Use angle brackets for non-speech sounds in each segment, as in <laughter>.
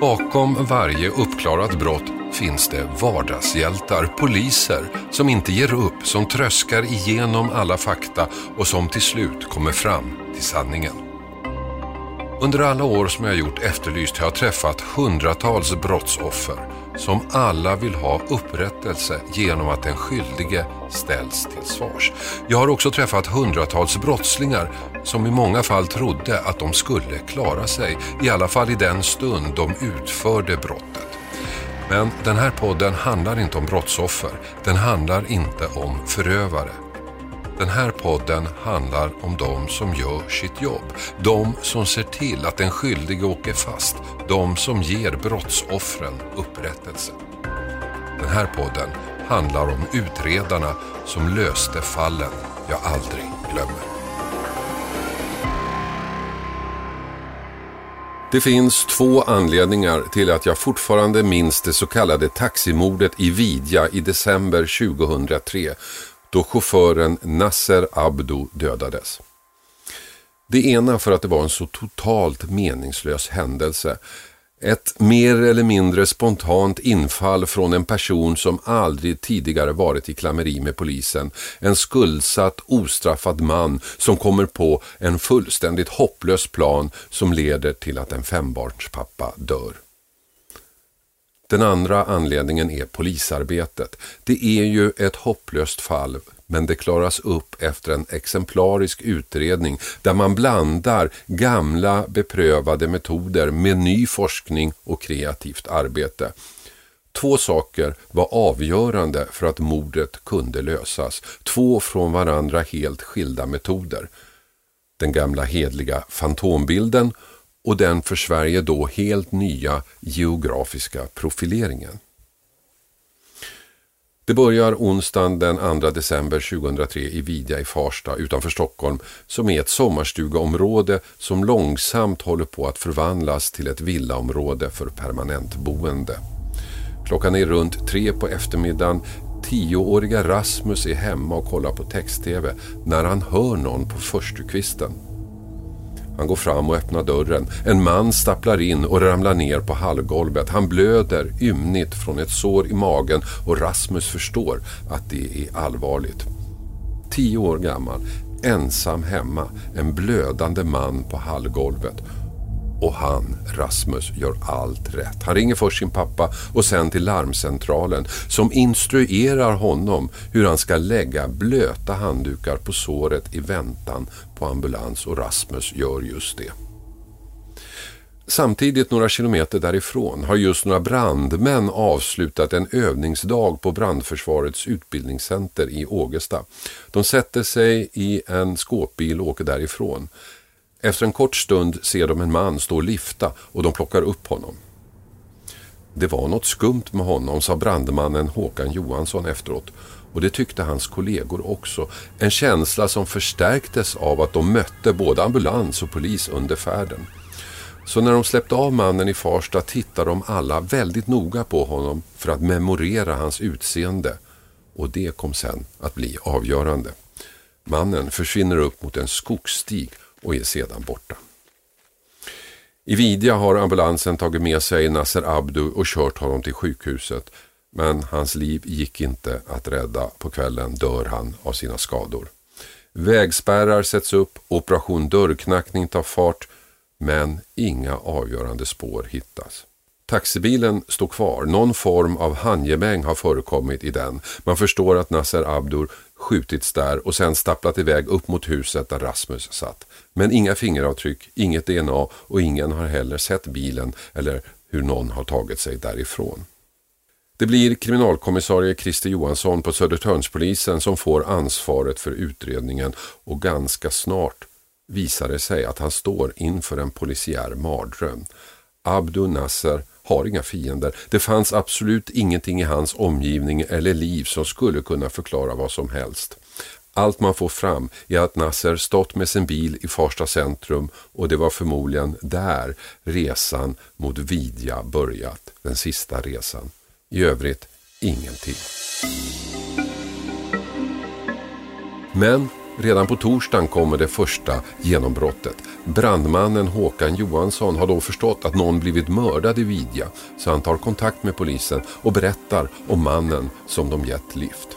Bakom varje uppklarat brott finns det vardagshjältar, poliser som inte ger upp, som tröskar igenom alla fakta och som till slut kommer fram till sanningen. Under alla år som jag gjort Efterlyst har jag träffat hundratals brottsoffer som alla vill ha upprättelse genom att den skyldige ställs till svars. Jag har också träffat hundratals brottslingar som i många fall trodde att de skulle klara sig, i alla fall i den stund de utförde brottet. Men den här podden handlar inte om brottsoffer, den handlar inte om förövare. Den här podden handlar om de som gör sitt jobb. De som ser till att den skyldige åker fast. De som ger brottsoffren upprättelse. Den här podden handlar om utredarna som löste fallen jag aldrig glömmer. Det finns två anledningar till att jag fortfarande minns det så kallade taximordet i Vidja i december 2003 då chauffören Nasser Abdo dödades. Det ena för att det var en så totalt meningslös händelse. Ett mer eller mindre spontant infall från en person som aldrig tidigare varit i klammeri med polisen. En skuldsatt, ostraffad man som kommer på en fullständigt hopplös plan som leder till att en fembarnspappa dör. Den andra anledningen är polisarbetet. Det är ju ett hopplöst fall men det klaras upp efter en exemplarisk utredning där man blandar gamla beprövade metoder med ny forskning och kreativt arbete. Två saker var avgörande för att mordet kunde lösas. Två från varandra helt skilda metoder. Den gamla hedliga fantombilden och den för Sverige då helt nya geografiska profileringen. Det börjar onsdagen den 2 december 2003 i Vidja i Farsta utanför Stockholm som är ett sommarstugeområde som långsamt håller på att förvandlas till ett villaområde för permanentboende. Klockan är runt tre på eftermiddagen. Tioåriga Rasmus är hemma och kollar på text-tv när han hör någon på förstukvisten. Han går fram och öppnar dörren. En man stapplar in och ramlar ner på hallgolvet. Han blöder ymnigt från ett sår i magen och Rasmus förstår att det är allvarligt. Tio år gammal, ensam hemma, en blödande man på hallgolvet. Och han, Rasmus, gör allt rätt. Han ringer först sin pappa och sen till larmcentralen som instruerar honom hur han ska lägga blöta handdukar på såret i väntan på ambulans och Rasmus gör just det. Samtidigt några kilometer därifrån har just några brandmän avslutat en övningsdag på brandförsvarets utbildningscenter i Ågesta. De sätter sig i en skåpbil och åker därifrån. Efter en kort stund ser de en man stå och lifta och de plockar upp honom. Det var något skumt med honom, sa brandmannen Håkan Johansson efteråt. Och det tyckte hans kollegor också. En känsla som förstärktes av att de mötte både ambulans och polis under färden. Så när de släppte av mannen i Farsta tittade de alla väldigt noga på honom för att memorera hans utseende. Och det kom sen att bli avgörande. Mannen försvinner upp mot en skogsstig och är sedan borta. I Vidja har ambulansen tagit med sig Nasser Abdu och kört honom till sjukhuset. Men hans liv gick inte att rädda. På kvällen dör han av sina skador. Vägspärrar sätts upp, operation dörrknackning tar fart, men inga avgörande spår hittas. Taxibilen står kvar. Någon form av handgemäng har förekommit i den. Man förstår att Nasser Abdur skjutits där och sen stapplat iväg upp mot huset där Rasmus satt. Men inga fingeravtryck, inget DNA och ingen har heller sett bilen eller hur någon har tagit sig därifrån. Det blir kriminalkommissarie Christer Johansson på Södertörnspolisen som får ansvaret för utredningen och ganska snart visar det sig att han står inför en polisiär mardröm. Abdu Nasser har inga fiender. Det fanns absolut ingenting i hans omgivning eller liv som skulle kunna förklara vad som helst. Allt man får fram är att Nasser stått med sin bil i Farsta centrum och det var förmodligen där resan mot Vidja börjat, den sista resan. I övrigt ingenting. Men Redan på torsdagen kommer det första genombrottet. Brandmannen Håkan Johansson har då förstått att någon blivit mördad i Vidja så han tar kontakt med polisen och berättar om mannen som de gett lift.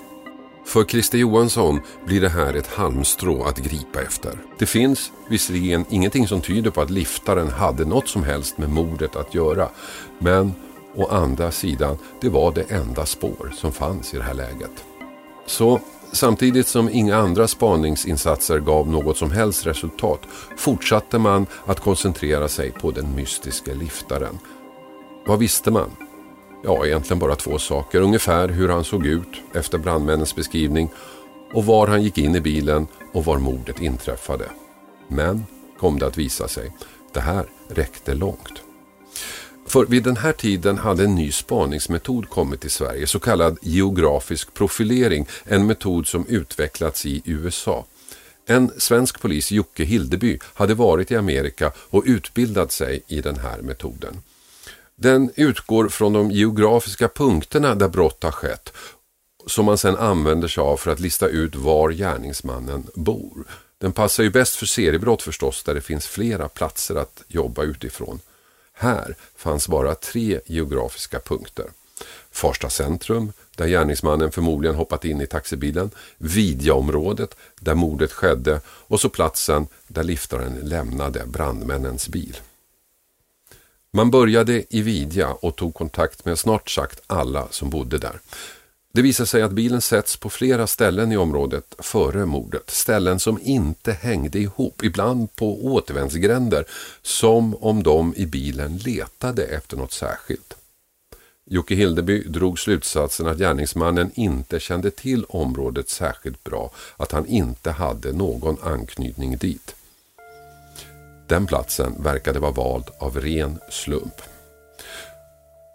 För Christer Johansson blir det här ett halmstrå att gripa efter. Det finns visserligen ingenting som tyder på att liftaren hade något som helst med mordet att göra. Men å andra sidan, det var det enda spår som fanns i det här läget. Så samtidigt som inga andra spaningsinsatser gav något som helst resultat fortsatte man att koncentrera sig på den mystiska liftaren. Vad visste man? Ja, egentligen bara två saker. Ungefär hur han såg ut efter brandmännens beskrivning och var han gick in i bilen och var mordet inträffade. Men, kom det att visa sig, det här räckte långt. För vid den här tiden hade en ny spaningsmetod kommit till Sverige, så kallad geografisk profilering, en metod som utvecklats i USA. En svensk polis, Jocke Hildeby, hade varit i Amerika och utbildat sig i den här metoden. Den utgår från de geografiska punkterna där brott har skett som man sedan använder sig av för att lista ut var gärningsmannen bor. Den passar ju bäst för seriebrott förstås där det finns flera platser att jobba utifrån. Här fanns bara tre geografiska punkter. Farsta centrum, där gärningsmannen förmodligen hoppat in i taxibilen, Vidjaområdet, där mordet skedde och så platsen där liftaren lämnade brandmännens bil. Man började i Vidja och tog kontakt med snart sagt alla som bodde där. Det visar sig att bilen sätts på flera ställen i området före mordet. Ställen som inte hängde ihop, ibland på återvändsgränder, som om de i bilen letade efter något särskilt. Jocke Hildeby drog slutsatsen att gärningsmannen inte kände till området särskilt bra, att han inte hade någon anknytning dit. Den platsen verkade vara vald av ren slump.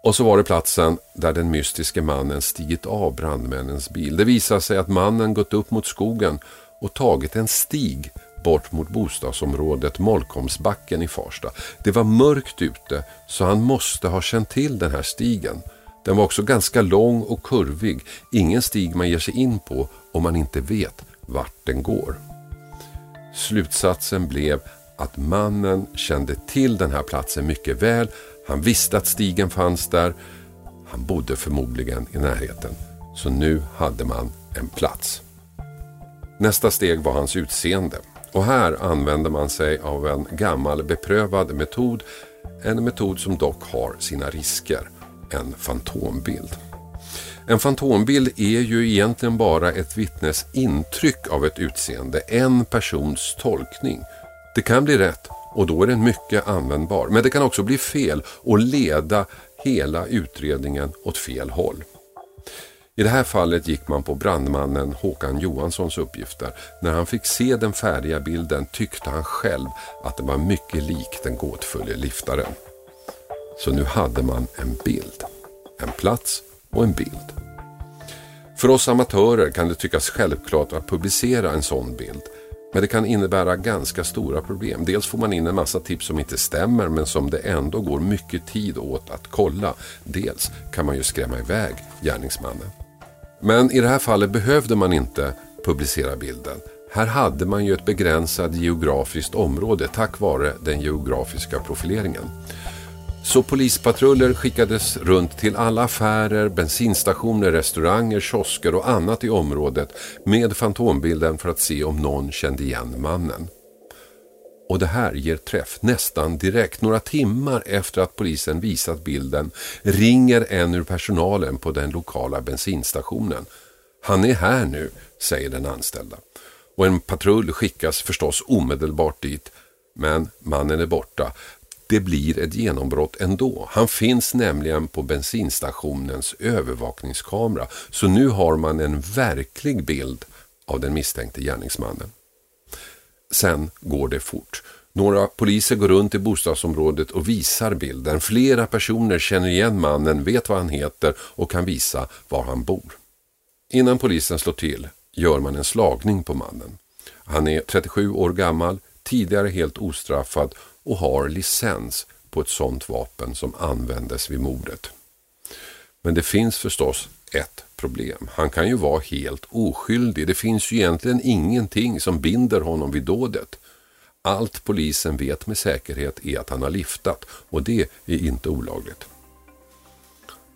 Och så var det platsen där den mystiske mannen stigit av brandmännens bil. Det visade sig att mannen gått upp mot skogen och tagit en stig bort mot bostadsområdet Molkomsbacken i Farsta. Det var mörkt ute så han måste ha känt till den här stigen. Den var också ganska lång och kurvig. Ingen stig man ger sig in på om man inte vet vart den går. Slutsatsen blev att mannen kände till den här platsen mycket väl. Han visste att stigen fanns där. Han bodde förmodligen i närheten. Så nu hade man en plats. Nästa steg var hans utseende. Och här använde man sig av en gammal beprövad metod. En metod som dock har sina risker. En fantombild. En fantombild är ju egentligen bara ett vittnes intryck av ett utseende, en persons tolkning. Det kan bli rätt och då är den mycket användbar. Men det kan också bli fel och leda hela utredningen åt fel håll. I det här fallet gick man på brandmannen Håkan Johanssons uppgifter. När han fick se den färdiga bilden tyckte han själv att den var mycket lik den gåtfulle liftaren. Så nu hade man en bild. En plats och en bild. För oss amatörer kan det tyckas självklart att publicera en sån bild. Men det kan innebära ganska stora problem. Dels får man in en massa tips som inte stämmer men som det ändå går mycket tid åt att kolla. Dels kan man ju skrämma iväg gärningsmannen. Men i det här fallet behövde man inte publicera bilden. Här hade man ju ett begränsat geografiskt område tack vare den geografiska profileringen. Så polispatruller skickades runt till alla affärer, bensinstationer, restauranger, kiosker och annat i området med fantombilden för att se om någon kände igen mannen. Och det här ger träff nästan direkt. Några timmar efter att polisen visat bilden ringer en ur personalen på den lokala bensinstationen. Han är här nu, säger den anställda. Och en patrull skickas förstås omedelbart dit. Men mannen är borta det blir ett genombrott ändå. Han finns nämligen på bensinstationens övervakningskamera. Så nu har man en verklig bild av den misstänkte gärningsmannen. Sen går det fort. Några poliser går runt i bostadsområdet och visar bilden. Flera personer känner igen mannen, vet vad han heter och kan visa var han bor. Innan polisen slår till gör man en slagning på mannen. Han är 37 år gammal, tidigare helt ostraffad och har licens på ett sådant vapen som användes vid mordet. Men det finns förstås ett problem. Han kan ju vara helt oskyldig. Det finns ju egentligen ingenting som binder honom vid dådet. Allt polisen vet med säkerhet är att han har liftat och det är inte olagligt.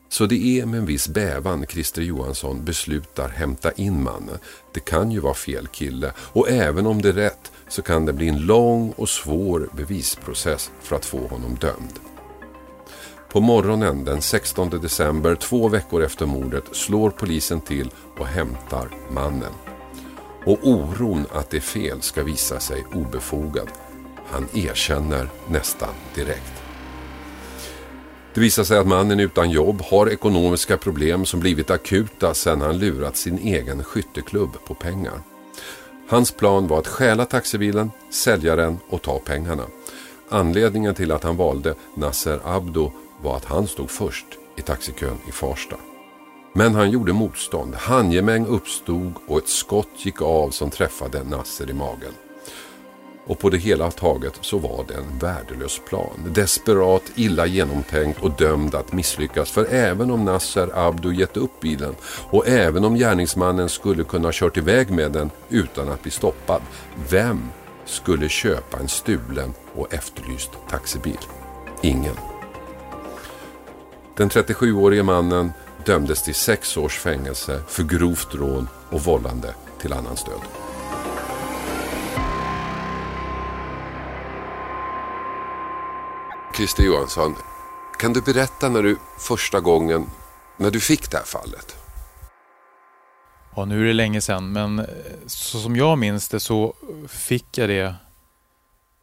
Så det är med en viss bävan Christer Johansson beslutar hämta in mannen. Det kan ju vara fel kille och även om det är rätt så kan det bli en lång och svår bevisprocess för att få honom dömd. På morgonen den 16 december, två veckor efter mordet, slår polisen till och hämtar mannen. Och oron att det är fel ska visa sig obefogad. Han erkänner nästan direkt. Det visar sig att mannen utan jobb har ekonomiska problem som blivit akuta sedan han lurat sin egen skytteklubb på pengar. Hans plan var att stjäla taxibilen, sälja den och ta pengarna. Anledningen till att han valde Nasser Abdo var att han stod först i taxikön i Farsta. Men han gjorde motstånd. Handgemäng uppstod och ett skott gick av som träffade Nasser i magen. Och på det hela taget så var det en värdelös plan. Desperat, illa genomtänkt och dömd att misslyckas. För även om Nasser Abdo gett upp bilen och även om gärningsmannen skulle kunna kört iväg med den utan att bli stoppad. Vem skulle köpa en stulen och efterlyst taxibil? Ingen. Den 37-årige mannen dömdes till sex års fängelse för grovt rån och vållande till annans död. Christer Johansson, kan du berätta när du första gången, när du fick det här fallet? Ja, nu är det länge sedan, men så som jag minns det så fick jag det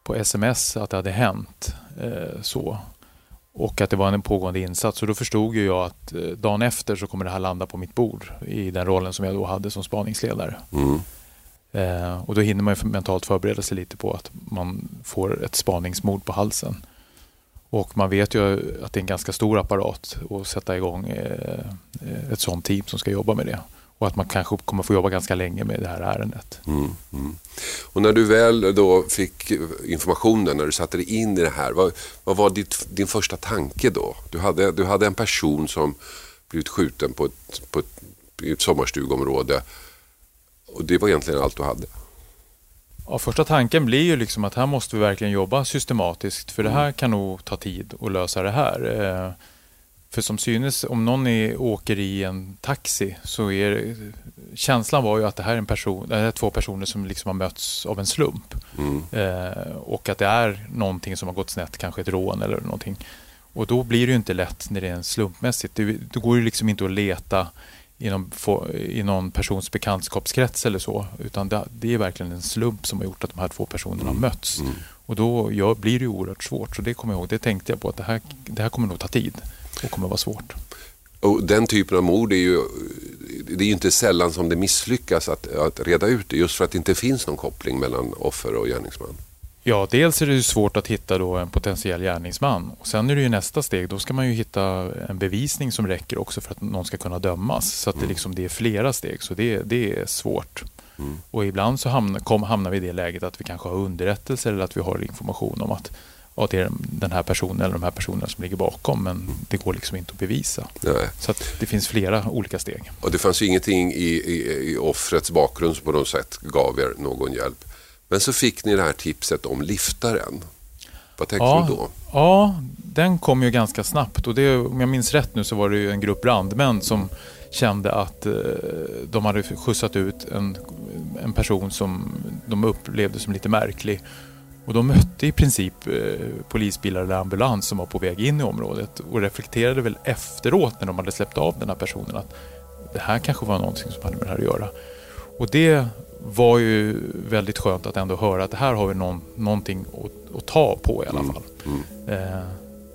på sms att det hade hänt. Eh, så och att det var en pågående insats. Och då förstod ju jag att eh, dagen efter så kommer det här landa på mitt bord i den rollen som jag då hade som spaningsledare. Mm. Eh, och då hinner man ju mentalt förbereda sig lite på att man får ett spaningsmord på halsen. Och man vet ju att det är en ganska stor apparat att sätta igång eh, ett sånt team som ska jobba med det och att man kanske kommer få jobba ganska länge med det här ärendet. Mm, mm. Och när du väl då fick informationen, när du satte dig in i det här, vad, vad var ditt, din första tanke då? Du hade, du hade en person som blivit skjuten på ett, på ett, i ett sommarstugområde och det var egentligen allt du hade? Ja, första tanken blir ju liksom att här måste vi verkligen jobba systematiskt för det här kan nog ta tid att lösa det här. Eh, för som synes, om någon är, åker i en taxi så är känslan var ju att det här är, en person, det är två personer som liksom har mötts av en slump. Mm. Eh, och att det är någonting som har gått snett, kanske ett rån eller någonting. Och då blir det ju inte lätt när det är slumpmässigt. Det, då går det liksom inte att leta i någon, i någon persons bekantskapskrets eller så. Utan det, det, är verkligen en slump som har gjort att de här två personerna har mm. mötts. Mm. Och då ja, blir det ju oerhört svårt. Så det kommer jag ihåg. Det tänkte jag på att det här, det här kommer nog ta tid och kommer vara svårt. Och den typen av mord är ju, det är ju inte sällan som det misslyckas att, att reda ut det just för att det inte finns någon koppling mellan offer och gärningsman. Ja, dels är det svårt att hitta då en potentiell gärningsman. Och sen är det ju nästa steg, då ska man ju hitta en bevisning som räcker också för att någon ska kunna dömas. Så att det, mm. liksom, det är flera steg, så det, det är svårt. Mm. Och ibland så hamnar, kom, hamnar vi i det läget att vi kanske har underrättelser eller att vi har information om att ja, det är den här personen eller de här personerna som ligger bakom men det går liksom inte att bevisa. Nej. Så det finns flera olika steg. Och det fanns ju ingenting i, i, i offrets bakgrund som på något sätt gav er någon hjälp. Men så fick ni det här tipset om liftaren. Vad tänkte ja, du då? Ja, den kom ju ganska snabbt och det, om jag minns rätt nu så var det ju en grupp brandmän som kände att eh, de hade skjutsat ut en, en person som de upplevde som lite märklig och de mötte i princip eh, polisbilar eller ambulans som var på väg in i området och reflekterade väl efteråt när de hade släppt av den här personen att det här kanske var någonting som hade med det här att göra. Och det var ju väldigt skönt att ändå höra att det här har vi någon, någonting att, att ta på i alla mm. fall. Mm. Mm. Eh,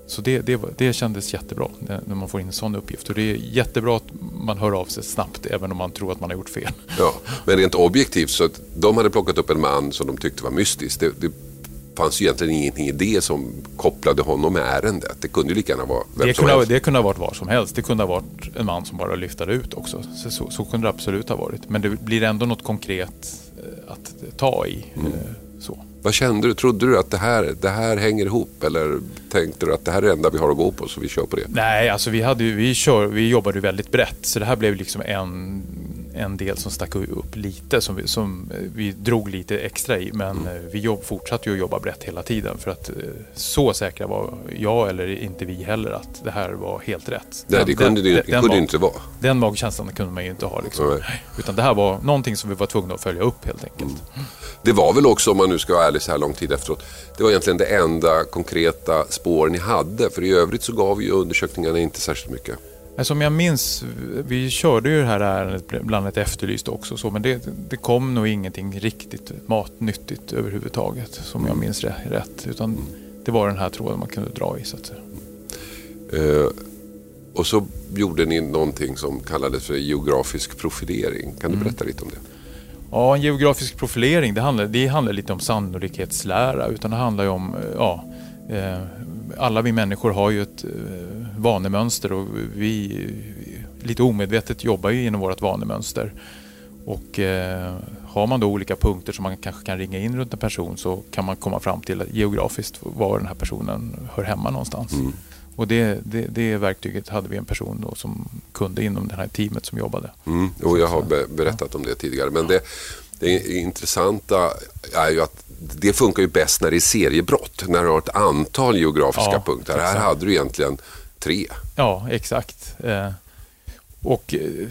så det, det, det kändes jättebra när man får in en sån uppgift. Och det är jättebra att man hör av sig snabbt även om man tror att man har gjort fel. Ja, men rent objektivt så att de hade plockat upp en man som de tyckte var mystisk. Det, det fanns egentligen ingenting i det som kopplade honom med ärendet. Det kunde ju lika gärna vara vem det som kunde, helst. Det kunde ha varit var som helst. Det kunde ha varit en man som bara lyftade ut också. Så, så, så kunde det absolut ha varit. Men det blir ändå något konkret eh, att ta i. Mm. Eh, så. Vad kände du? Trodde du att det här, det här hänger ihop? Eller tänkte du att det här är det enda vi har att gå på så vi kör på det? Nej, alltså vi, hade, vi, kör, vi jobbade väldigt brett. Så det här blev liksom en, en del som stack upp lite. Som vi, som vi drog lite extra i. Men mm. vi jobb, fortsatte ju att jobba brett hela tiden. För att så säkra var jag, eller inte vi heller, att det här var helt rätt. Nej, det kunde det, det kunde inte vara. Den magkänslan kunde man ju inte ha. Liksom. Utan det här var någonting som vi var tvungna att följa upp helt enkelt. Mm. Det var väl också, om man nu ska vara ärlig så här lång tid efteråt, det var egentligen det enda konkreta spår ni hade. För i övrigt så gav ju undersökningarna inte särskilt mycket. Som jag minns, vi körde ju det här ärendet bland ett efterlyst också, så, men det, det kom nog ingenting riktigt matnyttigt överhuvudtaget, som jag minns rätt. Utan det var den här tråden man kunde dra i, så att säga. Uh, och så gjorde ni någonting som kallades för geografisk profilering. Kan du mm. berätta lite om det? Ja, en geografisk profilering det handlar, det handlar lite om sannolikhetslära. Utan det handlar ju om, eh, ja, eh, alla vi människor har ju ett eh, vanemönster och vi lite omedvetet jobbar ju inom vårt vanemönster. Och har man då olika punkter som man kanske kan ringa in runt en person så kan man komma fram till geografiskt var den här personen hör hemma någonstans. Mm. Och det, det, det, verktyget hade vi en person då som kunde inom det här teamet som jobbade. Mm, och jag har be berättat om det tidigare. Men det, det intressanta är ju att det funkar ju bäst när det är seriebrott. När du har ett antal geografiska ja, punkter. Här hade du egentligen tre. Ja, exakt. Eh, och eh,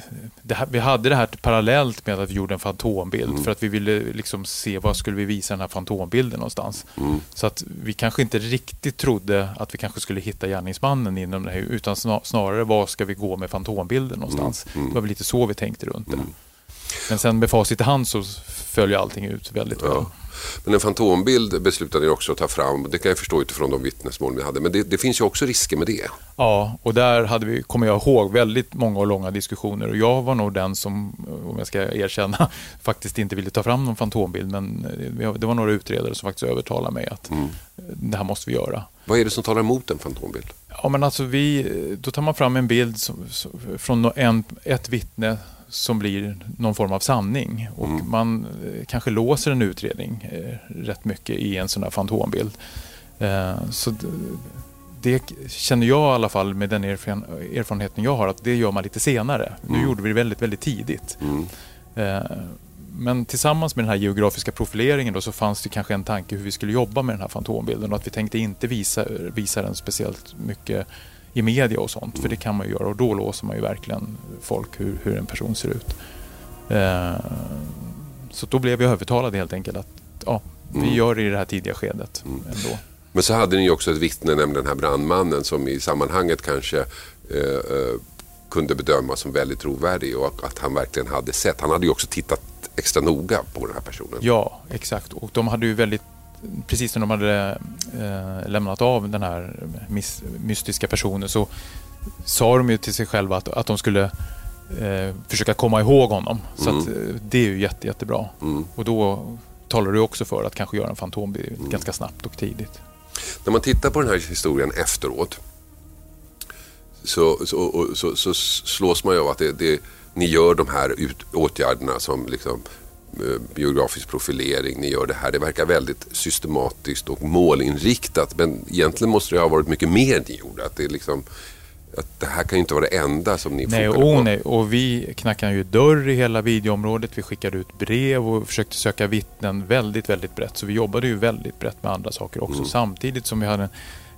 här, vi hade det här parallellt med att vi gjorde en fantombild mm. för att vi ville liksom se var skulle vi visa den här fantombilden någonstans. Mm. Så att vi kanske inte riktigt trodde att vi kanske skulle hitta gärningsmannen inom det här utan snarare var ska vi gå med fantombilden någonstans. Mm. mm. Det var väl lite så vi tänkte runt det. Men sen med facit i hand så följer allting ut väldigt ja. väl. Men en fantombild beslutade ni också att ta fram. Det kan jag förstå utifrån de vittnesmål ni hade. Men det, det, finns ju också risker med det. Ja, och där hade vi, kommer jag ihåg, väldigt många och långa diskussioner. Och jag var nog den som, om jag ska erkänna, <laughs> faktiskt inte ville ta fram någon fantombild. Men det var några utredare som faktiskt övertalade mig att mm. det här måste vi göra. Vad är det som talar emot en fantombild? Ja, men alltså vi, då tar man fram en bild som, från en, ett vittne som blir någon form av sanning. Och mm. man eh, kanske låser en utredning eh, rätt mycket i en sån här fantombild. Eh, så det känner jag i alla fall med den erfarenheten jag har att det gör man lite senare. Nu mm. gjorde vi det väldigt, väldigt tidigt. Mm. Men tillsammans med den här geografiska profileringen då så fanns det kanske en tanke hur vi skulle jobba med den här fantombilden och att vi tänkte inte visa, visa den speciellt mycket i media och sånt. För det kan man ju göra och då låser man ju verkligen folk hur, hur en person ser ut. Eh, så då blev jag övertalad helt enkelt att ja, vi mm. gör det i det här tidiga skedet mm. ändå. Men så hade ni ju också ett vittne, nämligen den här brandmannen som i sammanhanget kanske eh, eh, kunde bedömas som väldigt trovärdig och att han verkligen hade sett. Han hade ju också tittat extra noga på den här personen. Ja, exakt. Och de hade ju väldigt precis när de hade eh, lämnat av den här mystiska personen så sa de ju till sig själva att, att de skulle eh, försöka komma ihåg honom. Så mm. att, eh, det är ju jätte, jättebra. Mm. Och då talar du också för att kanske göra en fantombild mm. ganska snabbt och tidigt. När man tittar på den här historien efteråt så, så, så, så slås man ju av att det, det, ni gör de här ut, åtgärderna som liksom Eh, biografisk profilering, ni gör det här. Det verkar väldigt systematiskt och målinriktat. Men egentligen måste det ha varit mycket mer ni gjorde. Att det, liksom, att det här kan ju inte vara det enda som ni nej, och, på. Nej, och vi knackade ju dörr i hela videoområdet. Vi skickade ut brev och försökte söka vittnen väldigt, väldigt brett. Så vi jobbade ju väldigt brett med andra saker också. Mm. Samtidigt som vi hade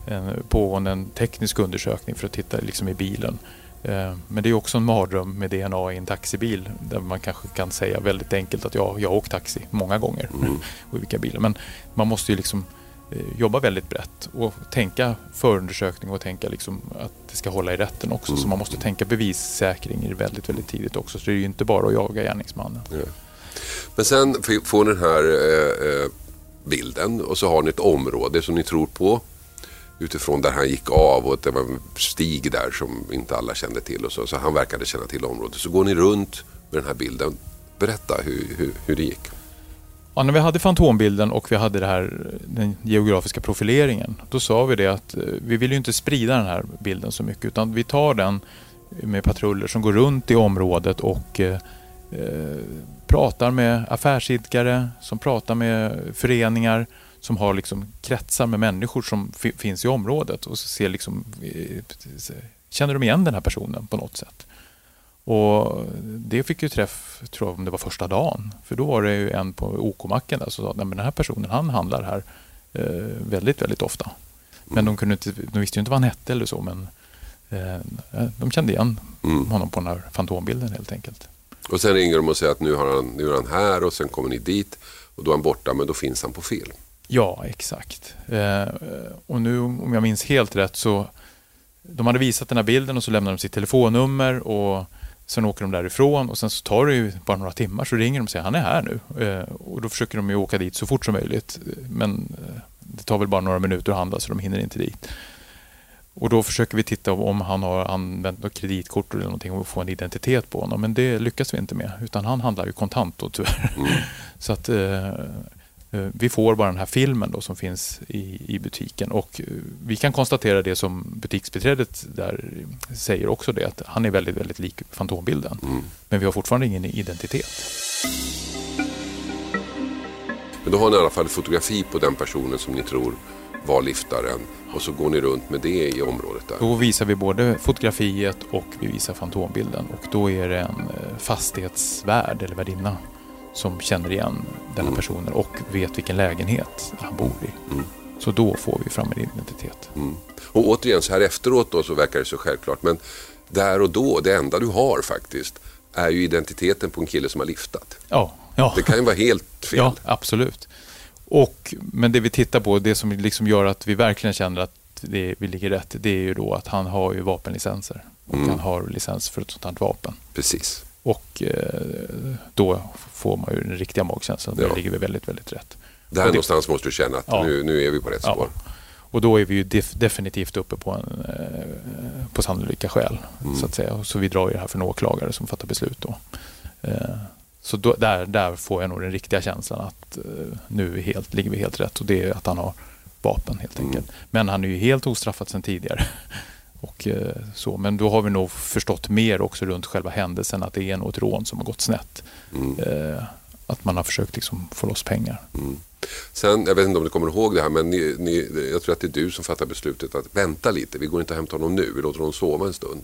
en, en pågående en teknisk undersökning för att titta liksom i bilen. Eh, men det är också en mardröm med DNA i en taxibil där man kanske kan säga väldigt enkelt att ja, jag har åkt taxi många gånger. Mm. <laughs> och vilka bilar. Men man måste ju liksom eh, jobba väldigt brett och tänka förundersökning och tänka liksom att det ska hålla i rätten också. Mm. Så man måste tänka bevissäkring väldigt, väldigt tidigt också. Så det är ju inte bara att jaga gärningsmannen. Ja. Men sen får ni den här eh, bilden och så har ni ett område som ni tror på utifrån där han gick av och det var en stig där som inte alla kände till och så. Så han verkade känna till området. Så går ni runt med den här bilden. Berätta hur, hur, hur det gick. Ja, när vi hade fantombilden och vi hade det här, den geografiska profileringen. Då sa vi det att eh, vi vill ju inte sprida den här bilden så mycket utan vi tar den med patruller som går runt i området och eh, eh pratar med affärsidkare, som pratar med föreningar som har liksom kretsar med människor som finns i området och ser liksom, eh, känner de igen den här personen på något sätt. Och det fick ju träff, tror jag, om det var första dagen. För då var det ju en på OK-macken där som sa att den här personen han handlar här eh, väldigt, väldigt ofta. Men de, kunde inte, de visste ju inte vad han hette eller så, men eh, de kände igen mm. honom på den här fantombilden helt enkelt. Och sen ringer de och säger att nu, har han, nu är han här och sen kommer ni dit och då är han borta, men då finns han på film. Ja, exakt. Eh, och nu om jag minns helt rätt så de hade visat den här bilden och så lämnade de sitt telefonnummer och sen åker de därifrån och sen så tar det ju bara några timmar så ringer de och säger han är här nu. Eh, och då försöker de ju åka dit så fort som möjligt. Men eh, det tar väl bara några minuter att handla så de hinner inte dit. Och då försöker vi titta om han har använt något kreditkort eller någonting och få en identitet på honom. Men det lyckas vi inte med. Utan han handlar ju kontant då tyvärr. Mm. <laughs> Så att Eh, vi får bara den här filmen då som finns i, i butiken och eh, vi kan konstatera det som butiksbiträdet där säger också det att han är väldigt, väldigt lik Fantombilden. Mm. Men vi har fortfarande ingen identitet. Men då har ni i alla fall fotografi på den personen som ni tror var liftaren och så går ni runt med det i området där. Då visar vi både fotografiet och vi visar Fantombilden och då är det en eh, fastighetsvärd eller värdinna som känner igen denna mm. personen och vet vilken lägenhet han bor i. Mm. Så då får vi fram en identitet. Mm. Och återigen, så här efteråt då så verkar det så självklart. Men där och då, det enda du har faktiskt, är ju identiteten på en kille som har liftat. Ja, ja. Det kan ju vara helt <laughs> fel. Ja, absolut. Och, men det vi tittar på, det som liksom gör att vi verkligen känner att det, vi ligger rätt, det är ju då att han har ju vapenlicenser. Och mm. han har licens för ett sånt här vapen. Precis. Och eh, då får man ju den riktiga magkänslan. Då ligger vi väldigt, väldigt rätt. Där det, någonstans måste du känna att ja. nu, nu är vi på rätt spår. Ja. Och då är vi ju def definitivt uppe på, en, eh, på sannolika skäl. Mm. Så, att säga. så vi drar ju det här för en åklagare som fattar beslut. Då. Eh, så då, där, där får jag nog den riktiga känslan att eh, nu helt, ligger vi helt rätt. Och det är att han har vapen helt mm. enkelt. Mm. Men han är ju helt ostraffad sedan tidigare. Och, eh, så. Men då har vi nog förstått mer också runt själva händelsen att det är något rån som har gått snett. Mm. Eh, att man har försökt liksom få loss pengar. Mm. Sen, jag vet inte om du kommer ihåg det här, men ni, ni, jag tror att det är du som fattar beslutet att vänta lite. Vi går inte och hämtar honom nu, vi låter honom sova en stund.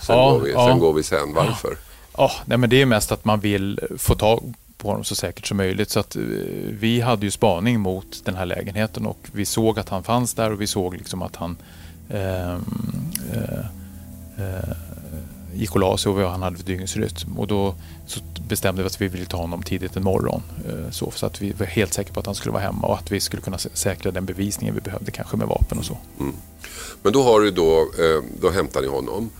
Sen, ja, går, vi, ja. sen går vi sen. Varför? Ja, nej, men det är mest att man vill få tag på honom så säkert som möjligt. Så att, eh, vi hade ju spaning mot den här lägenheten och vi såg att han fanns där och vi såg liksom att han Ehm, eh, eh, gick och la sig och vad han hade för dygnsrytm. Och då så bestämde vi att vi ville ta honom tidigt en morgon. Eh, så, så att vi var helt säkra på att han skulle vara hemma och att vi skulle kunna säkra den bevisningen vi behövde kanske med vapen och så. Mm. Men då har du då, eh, då hämtar ni honom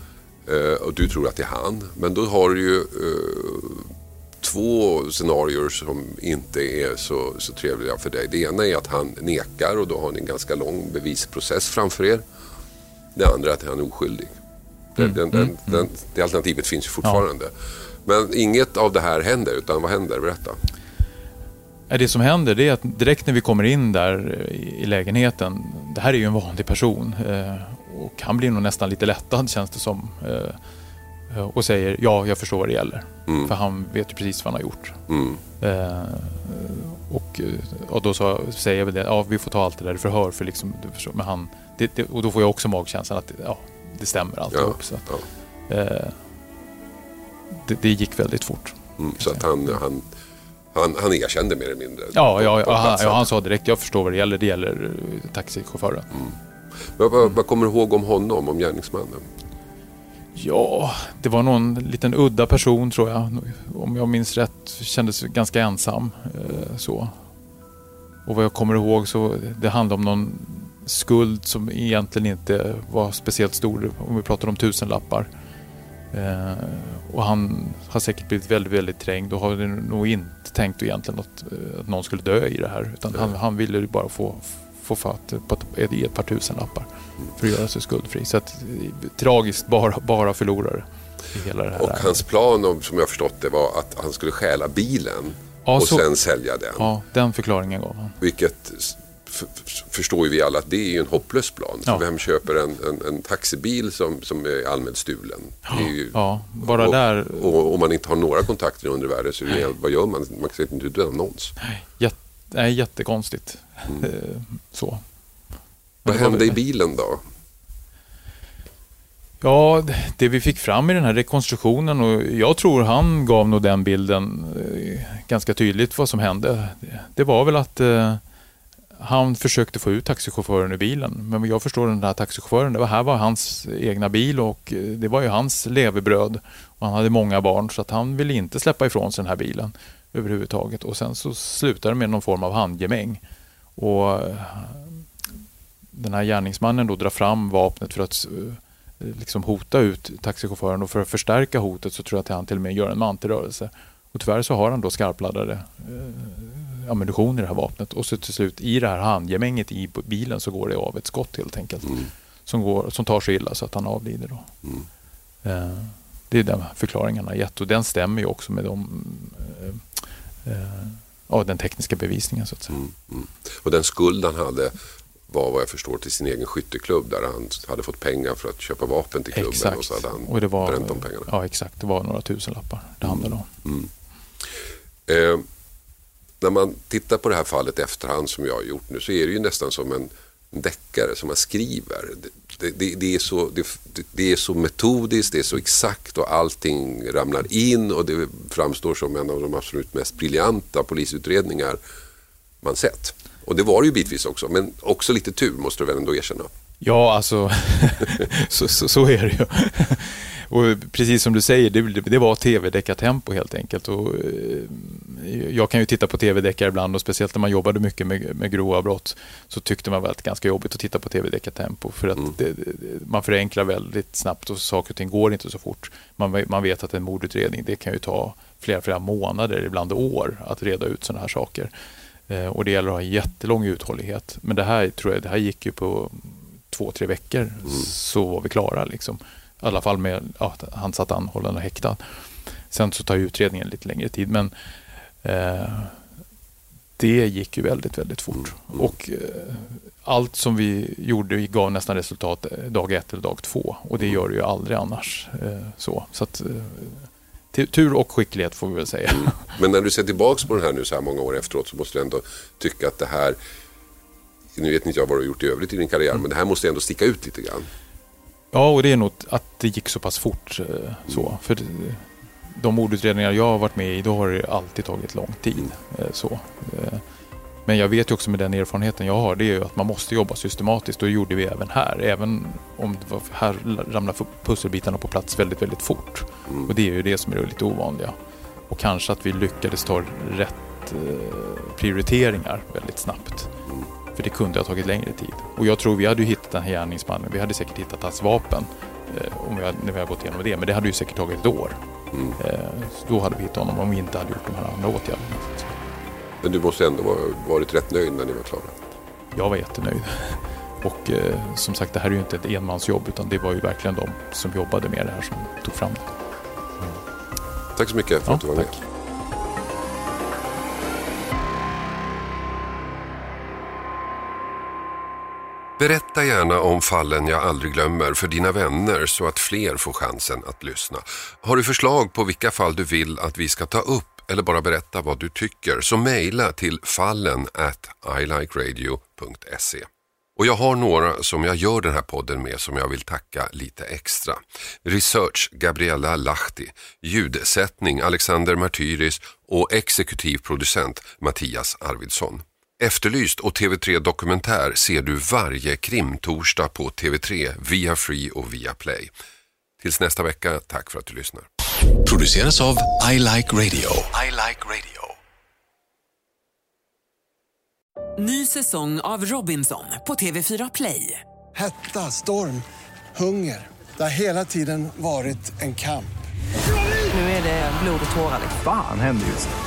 eh, och du tror att det är han. Men då har du ju eh, två scenarier som inte är så, så trevliga för dig. Det ena är att han nekar och då har ni en ganska lång bevisprocess framför er. Det andra är att han är oskyldig. Mm. Den, den, mm. den, det alternativet finns ju fortfarande. Ja. Men inget av det här händer, utan vad händer? Berätta. Det som händer är att direkt när vi kommer in där i lägenheten, det här är ju en vanlig person eh, och han blir nog nästan lite lättad känns det som. Eh, och säger ja, jag förstår vad det gäller. Mm. För han vet ju precis vad han har gjort. Mm. Eh, och, och då så säger jag väl det, ja vi får ta allt det där i förhör för liksom, men han, det, det, och då får jag också magkänslan att ja, det stämmer alltihop. Ja, ja. eh, det, det, gick väldigt fort. Mm, så att han, han, han, han erkände mer eller mindre? Ja, ja, ja, han, ja, han sa direkt jag förstår vad det gäller. Det gäller eh, taxichauffören. Mm. Men vad, vad kommer du ihåg om honom, om gärningsmannen? Ja, det var någon liten udda person tror jag. Om jag minns rätt kändes ganska ensam. Eh, så. Och vad jag kommer ihåg så det handlade om någon skuld som egentligen inte var speciellt stor om vi pratar om tusenlappar. Eh, och han har säkert blivit väldigt, väldigt trängd och har nog inte tänkt egentligen att, eh, att någon skulle dö i det här. Utan han, han ville bara få, få fatt på ett, par tusenlappar för att göra sig skuldfri. Så att, tragiskt, bara, bara förlorare. I hela det här och hans plan, som jag förstått det, var att han skulle stjäla bilen ja, och så, sen sälja den. Ja, den förklaringen gav han. Vilket förstår ju vi alla att det är ju en hopplös plan. Ja. vem köper en, en, en, taxibil som, som är allmänt stulen? Ja, ju, ja bara och, där. Och om man inte har några kontakter i undervärlden så är vad gör man? Man kan inte ut en annons. Nej, nej, jättekonstigt. Mm. Så. Vad hände i bilen då? Ja, det vi fick fram i den här rekonstruktionen och jag tror han gav nog den bilden eh, ganska tydligt vad som hände. Det var väl att eh, han försökte få ut taxichauffören ur bilen. Men jag förstår den här taxichauffören, det var, här var hans egna bil och eh, det var ju hans levebröd. Och han hade många barn så att han ville inte släppa ifrån sig den här bilen överhuvudtaget. Och sen så slutade det med någon form av handgemäng. Och eh, den här gärningsmannen då drar fram vapnet för att eh, liksom hota ut taxichauffören och för att förstärka hotet så tror jag att han till och med gör en mantelrörelse. Och tyvärr så har han då skarpladdade eh, ammunition i det här vapnet och så till slut i det här handgemänget i bilen så går det av ett skott helt enkelt. Mm. Som, går, som tar så illa så att han avlider. Då. Mm. Det är den förklaringen han har gett och den stämmer ju också med de, eh, ja, den tekniska bevisningen så att säga. Mm, mm. Och den skuld han hade var vad jag förstår till sin egen skytteklubb där han hade fått pengar för att köpa vapen till klubben exakt. och så hade han och det var, bränt de pengarna. Ja exakt, det var några tusenlappar det mm. handlade om. Mm. Eh, när man tittar på det här fallet efterhand som jag har gjort nu så är det ju nästan som en deckare som man skriver. Det, det, det, är så, det, är så metodiskt, det är så exakt och allting ramlar in och det framstår som en av de absolut mest briljanta polisutredningar man sett. Och det var det ju bitvis också, men också lite tur måste du väl ändå erkänna? Ja, alltså <laughs> så, så, så, är det ju. <laughs> Och precis som du säger, det, det var tv-deckartempo helt enkelt. Och, eh, jag kan ju titta på tv-deckare ibland och speciellt när man jobbade mycket med, med grova brott så tyckte man väl att det var ganska jobbigt att titta på tv-deckartempo för att mm. det, man förenklar väldigt snabbt och saker och ting går inte så fort. Man, man vet att en mordutredning det kan ju ta flera, flera månader, ibland år att reda ut sådana här saker. Eh, och det gäller att ha jättelång uthållighet. Men det här tror jag, det här gick ju på två, tre veckor mm. så var vi klara. Liksom. I alla fall med ja, han satt anhållen och häktad. Sen så tar utredningen lite längre tid. Men eh, det gick ju väldigt, väldigt fort. Mm. Och eh, allt som vi gjorde gav nästan resultat dag ett eller dag två. Och det mm. gör det ju aldrig annars. Eh, så så att, eh, tur och skicklighet får vi väl säga. Mm. Men när du ser tillbaka på den här nu så här många år efteråt så måste du ändå tycka att det här, nu vet inte jag vad du har gjort i övrigt i din karriär, mm. men det här måste ändå sticka ut lite grann. Ja, och det är nog att det gick så pass fort. Eh, så. Mm. För de mordutredningar jag har varit med i, då har det alltid tagit lång tid. Mm. Eh, så. Eh, men jag vet ju också med den erfarenheten jag har, det är ju att man måste jobba systematiskt och det gjorde vi även här. Även om var, här ramlar pusselbitarna på plats väldigt, väldigt fort. Mm. Och det är ju det som är det lite ovanliga. Och kanske att vi lyckades ta rätt prioriteringar väldigt snabbt. För det kunde ha tagit längre tid. Och jag tror vi hade ju hittat den här gärningsmannen. Vi hade säkert hittat hans vapen eh, om vi hade, när vi hade gått igenom det. Men det hade ju säkert tagit ett år. Mm. Eh, då hade vi hittat honom om vi inte hade gjort de här andra åtgärderna. Men du måste ändå varit rätt nöjd när ni var klara? Jag var jättenöjd. Och eh, som sagt, det här är ju inte ett enmansjobb utan det var ju verkligen de som jobbade med det här som tog fram det. Mm. Tack så mycket för ja, att du var tack. med. Berätta gärna om fallen jag aldrig glömmer för dina vänner så att fler får chansen att lyssna. Har du förslag på vilka fall du vill att vi ska ta upp eller bara berätta vad du tycker så mejla till fallen at ilikeradio.se. Och jag har några som jag gör den här podden med som jag vill tacka lite extra. Research Gabriella Lahti, ljudsättning Alexander Martyris och exekutiv producent Mattias Arvidsson. Efterlyst och TV3 Dokumentär ser du varje krimtorsdag på TV3 via Free och via Play. Tills nästa vecka, tack för att du lyssnar. Produceras av I Like Radio. I like radio. Ny säsong av Robinson på TV4 Play. Hetta, storm, hunger. Det har hela tiden varit en kamp. Nu är det blod och tårar. Fan händer just det.